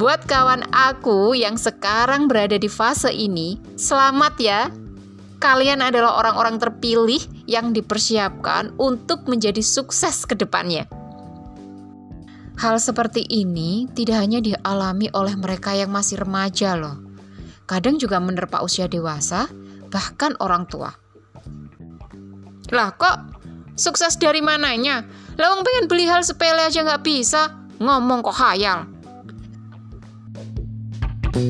buat kawan aku yang sekarang berada di fase ini, selamat ya. Kalian adalah orang-orang terpilih yang dipersiapkan untuk menjadi sukses ke depannya. Hal seperti ini tidak hanya dialami oleh mereka yang masih remaja loh. Kadang juga menerpa usia dewasa, bahkan orang tua. Lah kok sukses dari mananya? Lawang pengen beli hal sepele aja nggak bisa, ngomong kok hayal. Hai,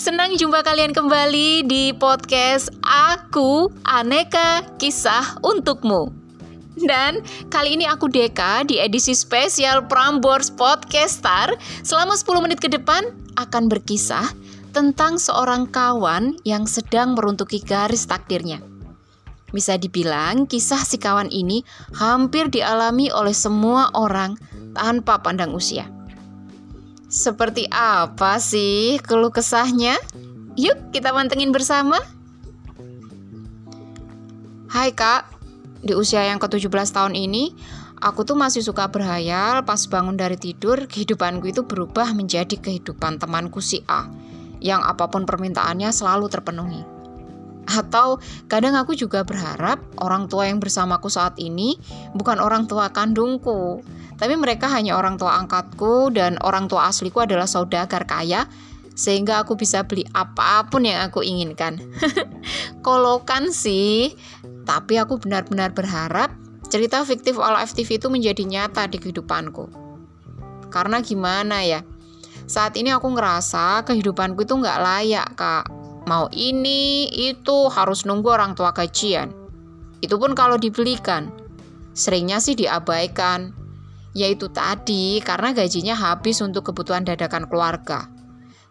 senang jumpa kalian kembali di podcast Aku Aneka Kisah Untukmu. Dan kali ini aku Deka di edisi spesial Prambors Podcastar selama 10 menit ke depan akan berkisah tentang seorang kawan yang sedang meruntuki garis takdirnya. Bisa dibilang kisah si kawan ini hampir dialami oleh semua orang tanpa pandang usia. Seperti apa sih keluh kesahnya? Yuk kita mantengin bersama. Hai kak, di usia yang ke-17 tahun ini, aku tuh masih suka berhayal pas bangun dari tidur, kehidupanku itu berubah menjadi kehidupan temanku si A, yang apa pun permintaannya selalu terpenuhi. Atau kadang aku juga berharap orang tua yang bersamaku saat ini bukan orang tua kandungku, tapi mereka hanya orang tua angkatku dan orang tua asliku adalah saudagar kaya sehingga aku bisa beli apa pun yang aku inginkan. Kolokan sih, tapi aku benar-benar berharap cerita fiktif All FTV itu menjadi nyata di kehidupanku. Karena gimana ya, saat ini aku ngerasa kehidupanku itu nggak layak kak. Mau ini, itu harus nunggu orang tua gajian. Itu pun kalau dibelikan. Seringnya sih diabaikan, yaitu tadi karena gajinya habis untuk kebutuhan dadakan keluarga.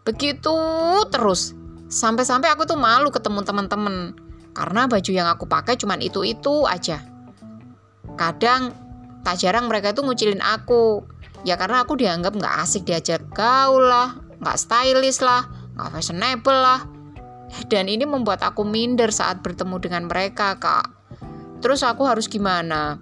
Begitu terus, sampai-sampai aku tuh malu ketemu teman-teman karena baju yang aku pakai cuma itu-itu aja. Kadang tak jarang mereka itu ngucilin aku, ya karena aku dianggap nggak asik diajak gaul lah, nggak stylish lah, nggak fashionable lah. Dan ini membuat aku minder saat bertemu dengan mereka, kak. Terus aku harus gimana?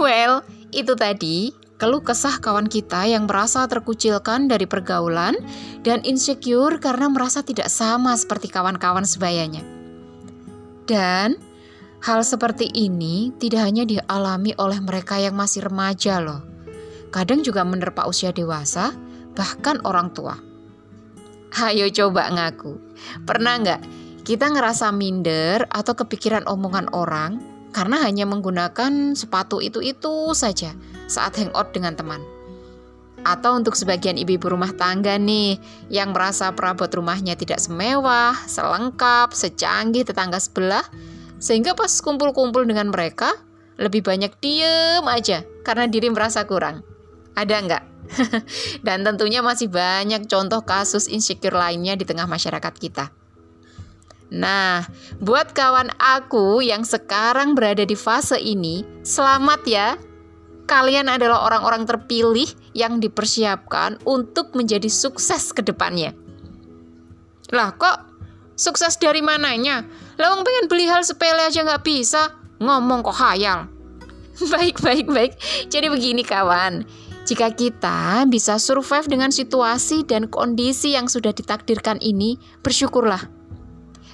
Well, itu tadi keluh kesah kawan kita yang merasa terkucilkan dari pergaulan dan insecure karena merasa tidak sama seperti kawan-kawan sebayanya. Dan hal seperti ini tidak hanya dialami oleh mereka yang masih remaja loh. Kadang juga menerpa usia dewasa, bahkan orang tua. Ayo coba ngaku. Pernah nggak kita ngerasa minder atau kepikiran omongan orang karena hanya menggunakan sepatu itu-itu saja saat hangout dengan teman. Atau untuk sebagian ibu-ibu rumah tangga nih yang merasa perabot rumahnya tidak semewah, selengkap, secanggih tetangga sebelah, sehingga pas kumpul-kumpul dengan mereka lebih banyak diem aja karena diri merasa kurang. Ada nggak? Dan tentunya masih banyak contoh kasus insecure lainnya di tengah masyarakat kita. Nah, buat kawan aku yang sekarang berada di fase ini, selamat ya. Kalian adalah orang-orang terpilih yang dipersiapkan untuk menjadi sukses ke depannya. Lah kok sukses dari mananya? Lawang pengen beli hal sepele aja nggak bisa, ngomong kok hayal. baik, baik, baik. Jadi begini kawan, jika kita bisa survive dengan situasi dan kondisi yang sudah ditakdirkan ini, bersyukurlah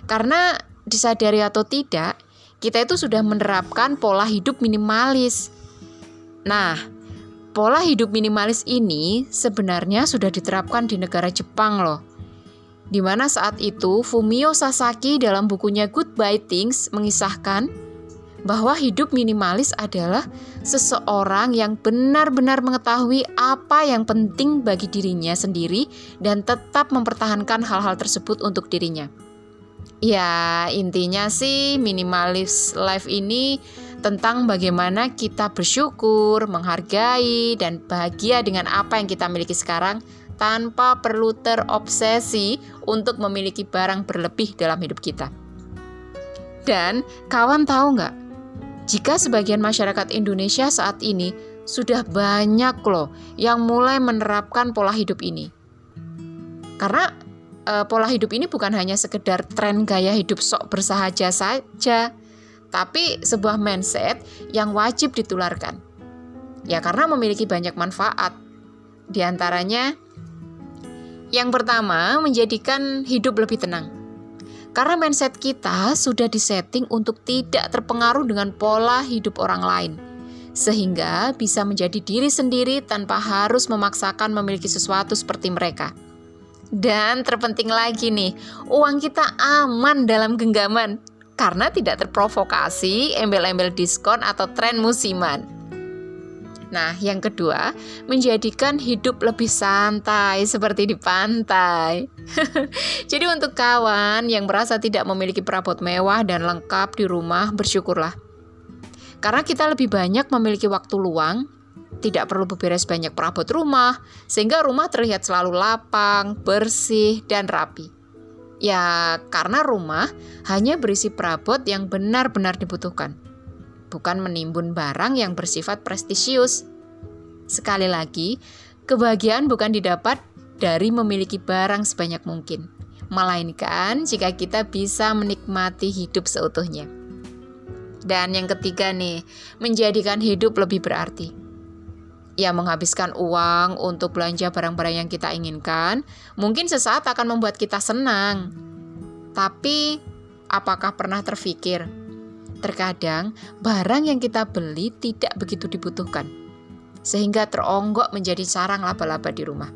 karena disadari atau tidak, kita itu sudah menerapkan pola hidup minimalis. Nah, pola hidup minimalis ini sebenarnya sudah diterapkan di negara Jepang loh. Di mana saat itu Fumio Sasaki dalam bukunya Goodbye Things mengisahkan bahwa hidup minimalis adalah seseorang yang benar-benar mengetahui apa yang penting bagi dirinya sendiri dan tetap mempertahankan hal-hal tersebut untuk dirinya. Ya, intinya sih minimalis life ini tentang bagaimana kita bersyukur, menghargai, dan bahagia dengan apa yang kita miliki sekarang tanpa perlu terobsesi untuk memiliki barang berlebih dalam hidup kita. Dan kawan tahu nggak? Jika sebagian masyarakat Indonesia saat ini sudah banyak loh yang mulai menerapkan pola hidup ini. Karena e, pola hidup ini bukan hanya sekedar tren gaya hidup sok bersahaja saja, tapi sebuah mindset yang wajib ditularkan. Ya karena memiliki banyak manfaat. Di antaranya yang pertama, menjadikan hidup lebih tenang. Karena mindset kita sudah disetting untuk tidak terpengaruh dengan pola hidup orang lain sehingga bisa menjadi diri sendiri tanpa harus memaksakan memiliki sesuatu seperti mereka. Dan terpenting lagi nih, uang kita aman dalam genggaman karena tidak terprovokasi embel-embel diskon atau tren musiman. Nah, yang kedua, menjadikan hidup lebih santai seperti di pantai. Jadi untuk kawan yang merasa tidak memiliki perabot mewah dan lengkap di rumah, bersyukurlah karena kita lebih banyak memiliki waktu luang, tidak perlu beberes banyak perabot rumah, sehingga rumah terlihat selalu lapang, bersih, dan rapi. Ya, karena rumah hanya berisi perabot yang benar-benar dibutuhkan, bukan menimbun barang yang bersifat prestisius. Sekali lagi, kebahagiaan bukan didapat dari memiliki barang sebanyak mungkin, melainkan jika kita bisa menikmati hidup seutuhnya. Dan yang ketiga nih, menjadikan hidup lebih berarti. Ya, menghabiskan uang untuk belanja barang-barang yang kita inginkan, mungkin sesaat akan membuat kita senang. Tapi, apakah pernah terfikir? Terkadang, barang yang kita beli tidak begitu dibutuhkan, sehingga teronggok menjadi sarang laba-laba di rumah.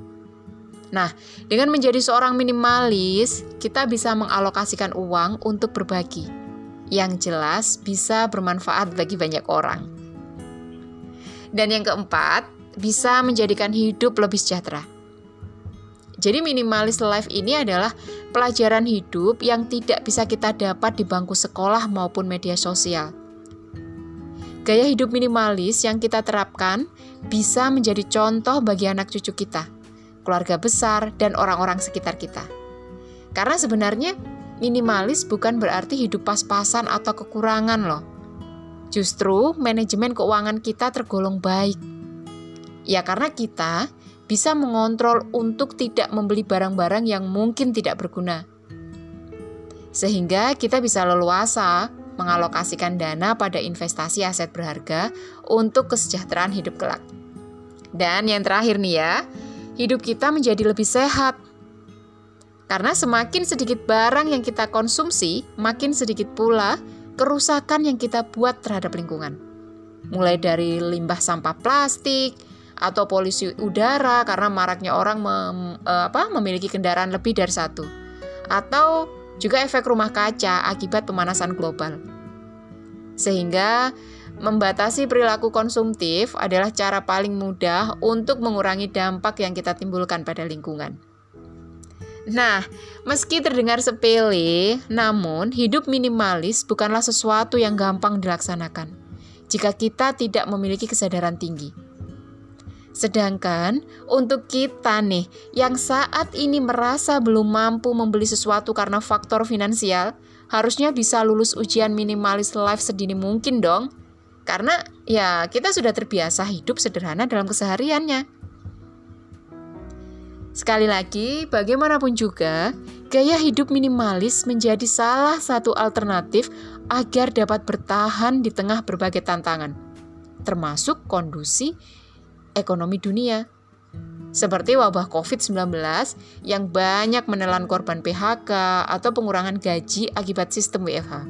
Nah, dengan menjadi seorang minimalis, kita bisa mengalokasikan uang untuk berbagi yang jelas bisa bermanfaat bagi banyak orang. Dan yang keempat, bisa menjadikan hidup lebih sejahtera. Jadi minimalis life ini adalah pelajaran hidup yang tidak bisa kita dapat di bangku sekolah maupun media sosial. Gaya hidup minimalis yang kita terapkan bisa menjadi contoh bagi anak cucu kita, keluarga besar, dan orang-orang sekitar kita. Karena sebenarnya Minimalis bukan berarti hidup pas-pasan atau kekurangan loh. Justru manajemen keuangan kita tergolong baik. Ya karena kita bisa mengontrol untuk tidak membeli barang-barang yang mungkin tidak berguna. Sehingga kita bisa leluasa mengalokasikan dana pada investasi aset berharga untuk kesejahteraan hidup kelak. Dan yang terakhir nih ya, hidup kita menjadi lebih sehat karena semakin sedikit barang yang kita konsumsi, makin sedikit pula kerusakan yang kita buat terhadap lingkungan. Mulai dari limbah sampah plastik atau polusi udara karena maraknya orang mem, eh, apa, memiliki kendaraan lebih dari satu. Atau juga efek rumah kaca akibat pemanasan global. Sehingga membatasi perilaku konsumtif adalah cara paling mudah untuk mengurangi dampak yang kita timbulkan pada lingkungan. Nah, meski terdengar sepele, namun hidup minimalis bukanlah sesuatu yang gampang dilaksanakan jika kita tidak memiliki kesadaran tinggi. Sedangkan untuk kita nih yang saat ini merasa belum mampu membeli sesuatu karena faktor finansial, harusnya bisa lulus ujian minimalis life sedini mungkin dong. Karena ya kita sudah terbiasa hidup sederhana dalam kesehariannya. Sekali lagi, bagaimanapun juga, gaya hidup minimalis menjadi salah satu alternatif agar dapat bertahan di tengah berbagai tantangan, termasuk kondisi ekonomi dunia. Seperti wabah COVID-19 yang banyak menelan korban PHK atau pengurangan gaji akibat sistem WFH.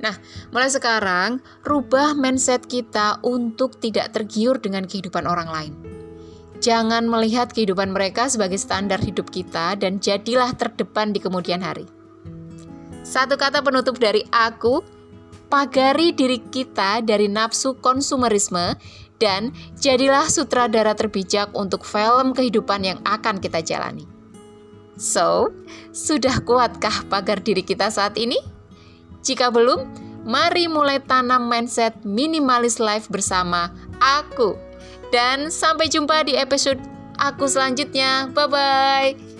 Nah, mulai sekarang, rubah mindset kita untuk tidak tergiur dengan kehidupan orang lain Jangan melihat kehidupan mereka sebagai standar hidup kita dan jadilah terdepan di kemudian hari. Satu kata penutup dari aku, pagari diri kita dari nafsu konsumerisme dan jadilah sutradara terbijak untuk film kehidupan yang akan kita jalani. So, sudah kuatkah pagar diri kita saat ini? Jika belum, mari mulai tanam mindset minimalis life bersama aku, dan sampai jumpa di episode aku selanjutnya. Bye bye.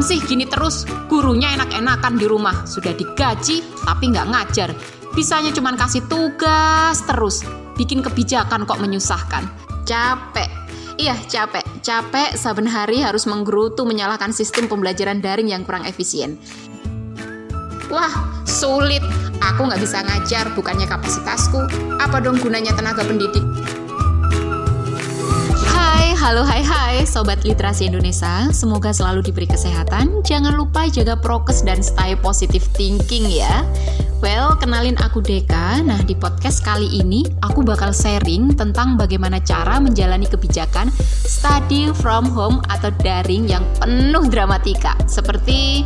Kapan sih gini terus? Gurunya enak-enakan di rumah, sudah digaji tapi nggak ngajar. Bisanya cuma kasih tugas terus, bikin kebijakan kok menyusahkan. Capek. Iya, capek. Capek saben hari harus menggerutu menyalahkan sistem pembelajaran daring yang kurang efisien. Wah, sulit. Aku nggak bisa ngajar, bukannya kapasitasku. Apa dong gunanya tenaga pendidik? Halo hai hai Sobat Literasi Indonesia. Semoga selalu diberi kesehatan. Jangan lupa jaga prokes dan stay positive thinking ya. Well, kenalin aku Deka. Nah, di podcast kali ini Aku bakal sharing tentang bagaimana cara menjalani kebijakan Study from home atau daring yang penuh dramatika. Seperti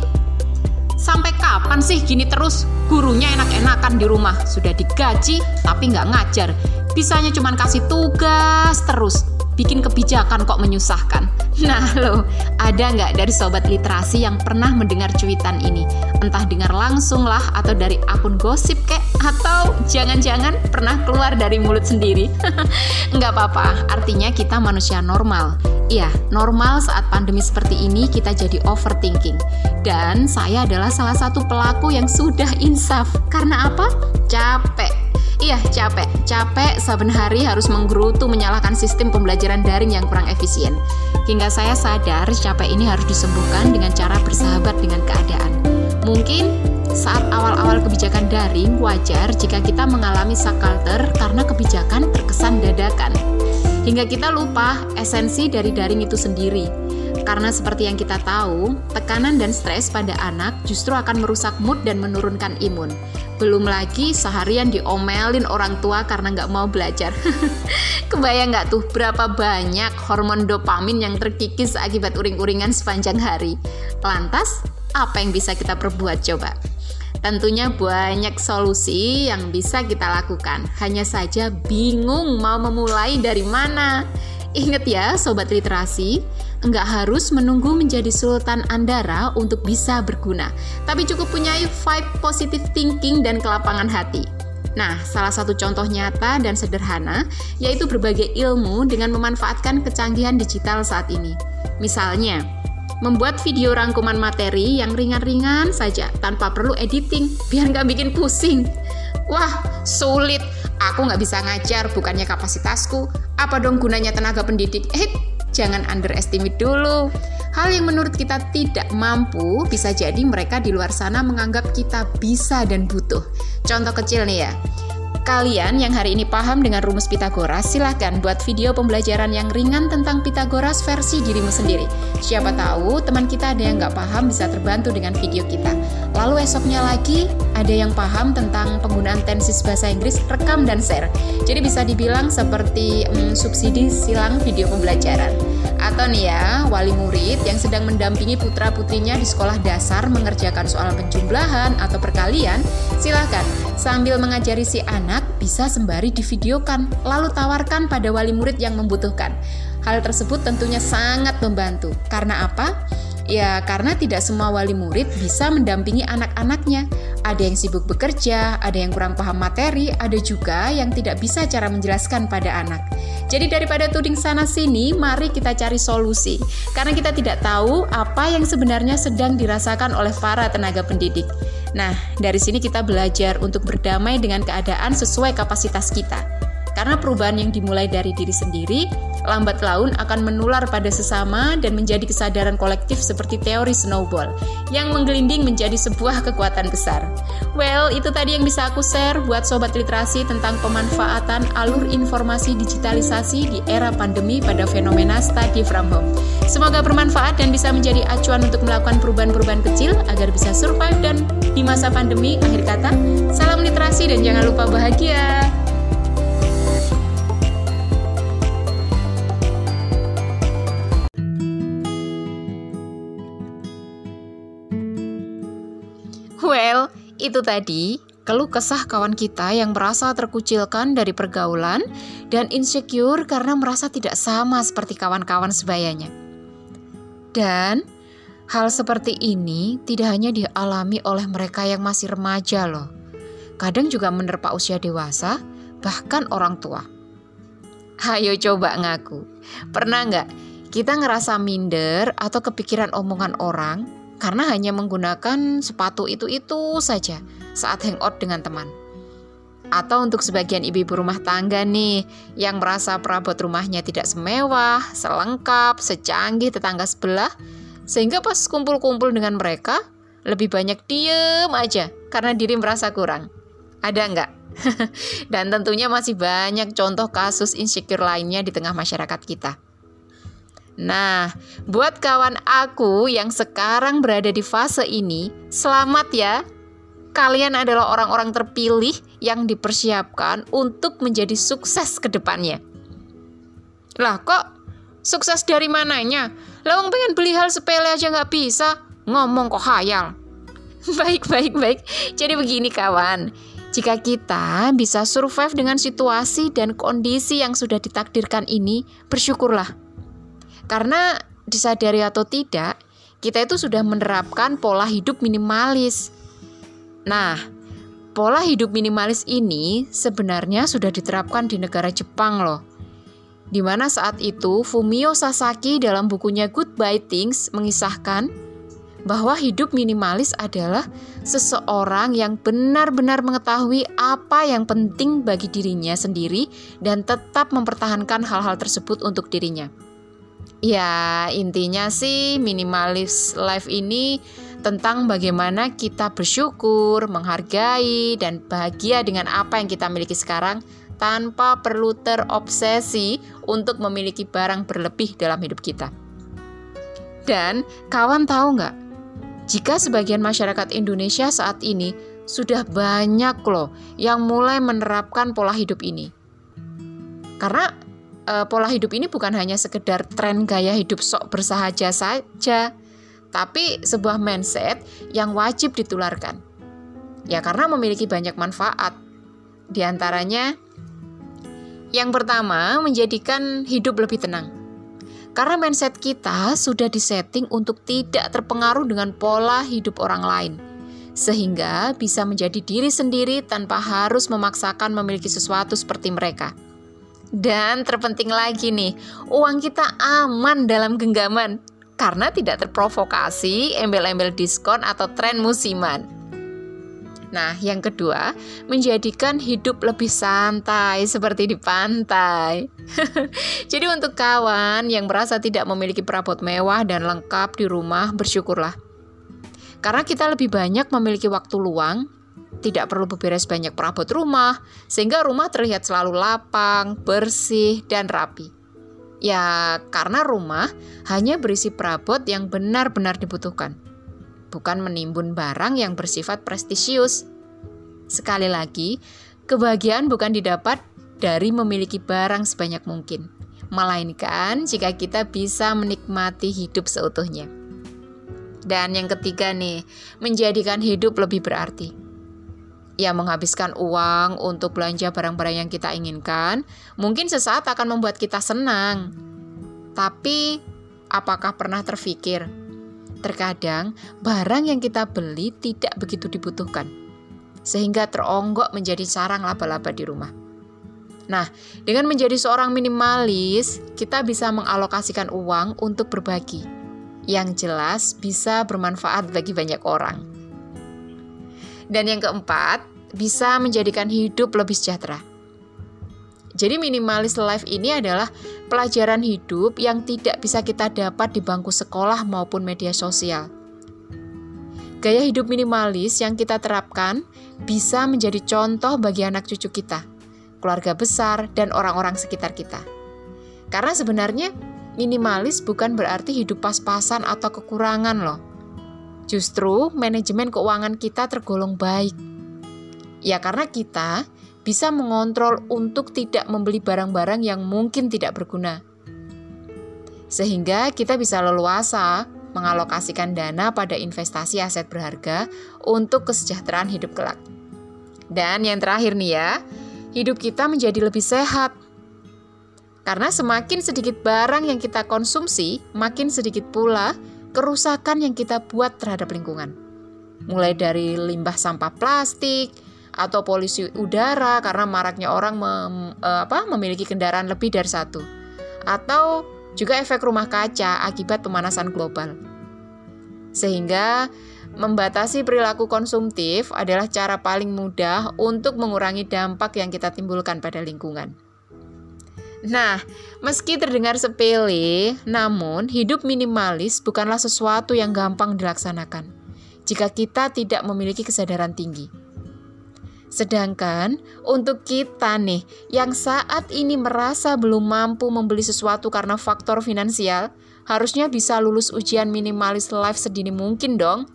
Sampai kapan sih gini terus? Gurunya enak-enakan di rumah. Sudah digaji tapi nggak ngajar. Bisanya cuma kasih tugas terus bikin kebijakan kok menyusahkan. Nah lo, ada nggak dari sobat literasi yang pernah mendengar cuitan ini? Entah dengar langsung lah atau dari akun gosip kek atau jangan-jangan pernah keluar dari mulut sendiri. Nggak apa-apa, artinya kita manusia normal. Iya, normal saat pandemi seperti ini kita jadi overthinking. Dan saya adalah salah satu pelaku yang sudah insaf. Karena apa? Capek Iya, capek. Capek saben hari harus menggerutu menyalahkan sistem pembelajaran daring yang kurang efisien. Hingga saya sadar capek ini harus disembuhkan dengan cara bersahabat dengan keadaan. Mungkin saat awal-awal kebijakan daring, wajar jika kita mengalami sakalter karena kebijakan terkesan dadakan. Hingga kita lupa esensi dari daring itu sendiri karena seperti yang kita tahu, tekanan dan stres pada anak justru akan merusak mood dan menurunkan imun. Belum lagi seharian diomelin orang tua karena nggak mau belajar. Kebayang nggak tuh berapa banyak hormon dopamin yang terkikis akibat uring-uringan sepanjang hari? Lantas, apa yang bisa kita perbuat coba? Tentunya banyak solusi yang bisa kita lakukan. Hanya saja bingung mau memulai dari mana. Ingat ya, sobat literasi, Enggak harus menunggu menjadi sultan Andara untuk bisa berguna, tapi cukup punya vibe positive thinking dan kelapangan hati. Nah, salah satu contoh nyata dan sederhana yaitu berbagai ilmu dengan memanfaatkan kecanggihan digital saat ini. Misalnya, membuat video rangkuman materi yang ringan-ringan saja tanpa perlu editing biar nggak bikin pusing. Wah, sulit. Aku nggak bisa ngajar, bukannya kapasitasku. Apa dong gunanya tenaga pendidik? Eh, jangan underestimate dulu. Hal yang menurut kita tidak mampu, bisa jadi mereka di luar sana menganggap kita bisa dan butuh. Contoh kecil nih ya, Kalian yang hari ini paham dengan rumus Pitagoras, silahkan buat video pembelajaran yang ringan tentang Pitagoras versi dirimu sendiri. Siapa tahu teman kita ada yang nggak paham bisa terbantu dengan video kita. Lalu esoknya lagi, ada yang paham tentang penggunaan tensis bahasa Inggris, rekam dan share. Jadi bisa dibilang seperti hmm, subsidi silang video pembelajaran. Atau nih ya, wali murid yang sedang mendampingi putra-putrinya di sekolah dasar mengerjakan soal penjumlahan atau perkalian, silahkan sambil mengajari si anak bisa sembari divideokan, lalu tawarkan pada wali murid yang membutuhkan. Hal tersebut tentunya sangat membantu. Karena apa? Ya, karena tidak semua wali murid bisa mendampingi anak-anaknya. Ada yang sibuk bekerja, ada yang kurang paham materi, ada juga yang tidak bisa cara menjelaskan pada anak. Jadi daripada tuding sana sini, mari kita cari solusi. Karena kita tidak tahu apa yang sebenarnya sedang dirasakan oleh para tenaga pendidik. Nah, dari sini kita belajar untuk berdamai dengan keadaan sesuai kapasitas kita. Karena perubahan yang dimulai dari diri sendiri, lambat laun akan menular pada sesama dan menjadi kesadaran kolektif seperti teori snowball yang menggelinding menjadi sebuah kekuatan besar. Well, itu tadi yang bisa aku share buat sobat literasi tentang pemanfaatan alur informasi digitalisasi di era pandemi pada fenomena study from home. Semoga bermanfaat dan bisa menjadi acuan untuk melakukan perubahan-perubahan kecil agar bisa survive dan di masa pandemi akhir kata, salam literasi dan jangan lupa bahagia. Itu tadi keluh kesah kawan kita yang merasa terkucilkan dari pergaulan dan insecure karena merasa tidak sama seperti kawan-kawan sebayanya. Dan hal seperti ini tidak hanya dialami oleh mereka yang masih remaja loh. Kadang juga menerpa usia dewasa, bahkan orang tua. Ayo coba ngaku. Pernah nggak kita ngerasa minder atau kepikiran omongan orang karena hanya menggunakan sepatu itu-itu saja saat hangout dengan teman. Atau untuk sebagian ibu-ibu rumah tangga nih yang merasa perabot rumahnya tidak semewah, selengkap, secanggih tetangga sebelah, sehingga pas kumpul-kumpul dengan mereka lebih banyak diem aja karena diri merasa kurang. Ada nggak? Dan tentunya masih banyak contoh kasus insecure lainnya di tengah masyarakat kita. Nah, buat kawan aku yang sekarang berada di fase ini, selamat ya. Kalian adalah orang-orang terpilih yang dipersiapkan untuk menjadi sukses ke depannya. Lah kok sukses dari mananya? Lawang pengen beli hal sepele aja nggak bisa, ngomong kok hayal. baik, baik, baik. Jadi begini kawan, jika kita bisa survive dengan situasi dan kondisi yang sudah ditakdirkan ini, bersyukurlah karena disadari atau tidak, kita itu sudah menerapkan pola hidup minimalis. Nah, pola hidup minimalis ini sebenarnya sudah diterapkan di negara Jepang loh. Di mana saat itu Fumio Sasaki dalam bukunya Goodbye Things mengisahkan bahwa hidup minimalis adalah seseorang yang benar-benar mengetahui apa yang penting bagi dirinya sendiri dan tetap mempertahankan hal-hal tersebut untuk dirinya. Ya, intinya sih minimalis life ini tentang bagaimana kita bersyukur, menghargai, dan bahagia dengan apa yang kita miliki sekarang tanpa perlu terobsesi untuk memiliki barang berlebih dalam hidup kita. Dan kawan tahu nggak, jika sebagian masyarakat Indonesia saat ini sudah banyak loh yang mulai menerapkan pola hidup ini. Karena uh, pola hidup ini bukan hanya sekedar tren gaya hidup sok bersahaja saja, tapi sebuah mindset yang wajib ditularkan. Ya karena memiliki banyak manfaat. Di antaranya yang pertama, menjadikan hidup lebih tenang. Karena mindset kita sudah disetting untuk tidak terpengaruh dengan pola hidup orang lain. Sehingga bisa menjadi diri sendiri tanpa harus memaksakan memiliki sesuatu seperti mereka. Dan terpenting lagi nih, uang kita aman dalam genggaman karena tidak terprovokasi embel-embel diskon atau tren musiman. Nah, yang kedua, menjadikan hidup lebih santai seperti di pantai. Jadi untuk kawan yang merasa tidak memiliki perabot mewah dan lengkap di rumah, bersyukurlah. Karena kita lebih banyak memiliki waktu luang tidak perlu beberes banyak perabot rumah, sehingga rumah terlihat selalu lapang, bersih, dan rapi. Ya, karena rumah hanya berisi perabot yang benar-benar dibutuhkan, bukan menimbun barang yang bersifat prestisius. Sekali lagi, kebahagiaan bukan didapat dari memiliki barang sebanyak mungkin, melainkan jika kita bisa menikmati hidup seutuhnya. Dan yang ketiga nih, menjadikan hidup lebih berarti ya menghabiskan uang untuk belanja barang-barang yang kita inginkan, mungkin sesaat akan membuat kita senang. Tapi apakah pernah terfikir terkadang barang yang kita beli tidak begitu dibutuhkan sehingga teronggok menjadi sarang laba-laba di rumah. Nah, dengan menjadi seorang minimalis, kita bisa mengalokasikan uang untuk berbagi. Yang jelas bisa bermanfaat bagi banyak orang. Dan yang keempat, bisa menjadikan hidup lebih sejahtera. Jadi minimalis life ini adalah pelajaran hidup yang tidak bisa kita dapat di bangku sekolah maupun media sosial. Gaya hidup minimalis yang kita terapkan bisa menjadi contoh bagi anak cucu kita, keluarga besar, dan orang-orang sekitar kita. Karena sebenarnya minimalis bukan berarti hidup pas-pasan atau kekurangan loh Justru manajemen keuangan kita tergolong baik. Ya karena kita bisa mengontrol untuk tidak membeli barang-barang yang mungkin tidak berguna. Sehingga kita bisa leluasa mengalokasikan dana pada investasi aset berharga untuk kesejahteraan hidup kelak. Dan yang terakhir nih ya, hidup kita menjadi lebih sehat. Karena semakin sedikit barang yang kita konsumsi, makin sedikit pula kerusakan yang kita buat terhadap lingkungan. Mulai dari limbah sampah plastik atau polusi udara karena maraknya orang mem, eh, apa, memiliki kendaraan lebih dari satu. Atau juga efek rumah kaca akibat pemanasan global. Sehingga membatasi perilaku konsumtif adalah cara paling mudah untuk mengurangi dampak yang kita timbulkan pada lingkungan. Nah, meski terdengar sepele, namun hidup minimalis bukanlah sesuatu yang gampang dilaksanakan jika kita tidak memiliki kesadaran tinggi. Sedangkan untuk kita nih yang saat ini merasa belum mampu membeli sesuatu karena faktor finansial, harusnya bisa lulus ujian minimalis life sedini mungkin dong.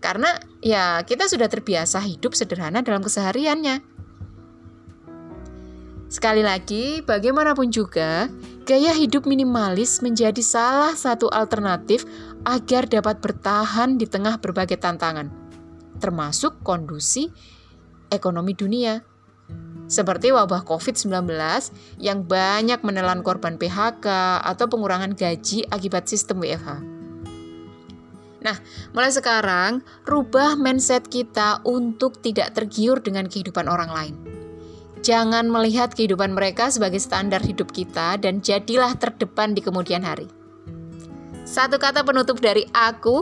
Karena ya kita sudah terbiasa hidup sederhana dalam kesehariannya. Sekali lagi, bagaimanapun juga, gaya hidup minimalis menjadi salah satu alternatif agar dapat bertahan di tengah berbagai tantangan, termasuk kondisi ekonomi dunia. Seperti wabah COVID-19 yang banyak menelan korban PHK atau pengurangan gaji akibat sistem WFH. Nah, mulai sekarang, rubah mindset kita untuk tidak tergiur dengan kehidupan orang lain Jangan melihat kehidupan mereka sebagai standar hidup kita dan jadilah terdepan di kemudian hari. Satu kata penutup dari aku,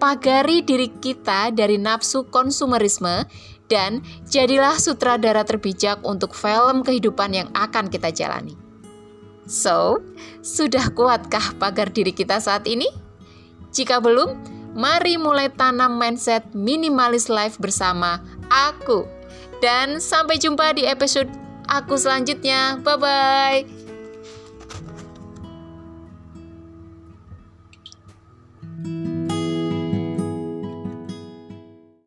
pagari diri kita dari nafsu konsumerisme dan jadilah sutradara terbijak untuk film kehidupan yang akan kita jalani. So, sudah kuatkah pagar diri kita saat ini? Jika belum, mari mulai tanam mindset minimalis life bersama aku, dan sampai jumpa di episode aku selanjutnya. Bye bye.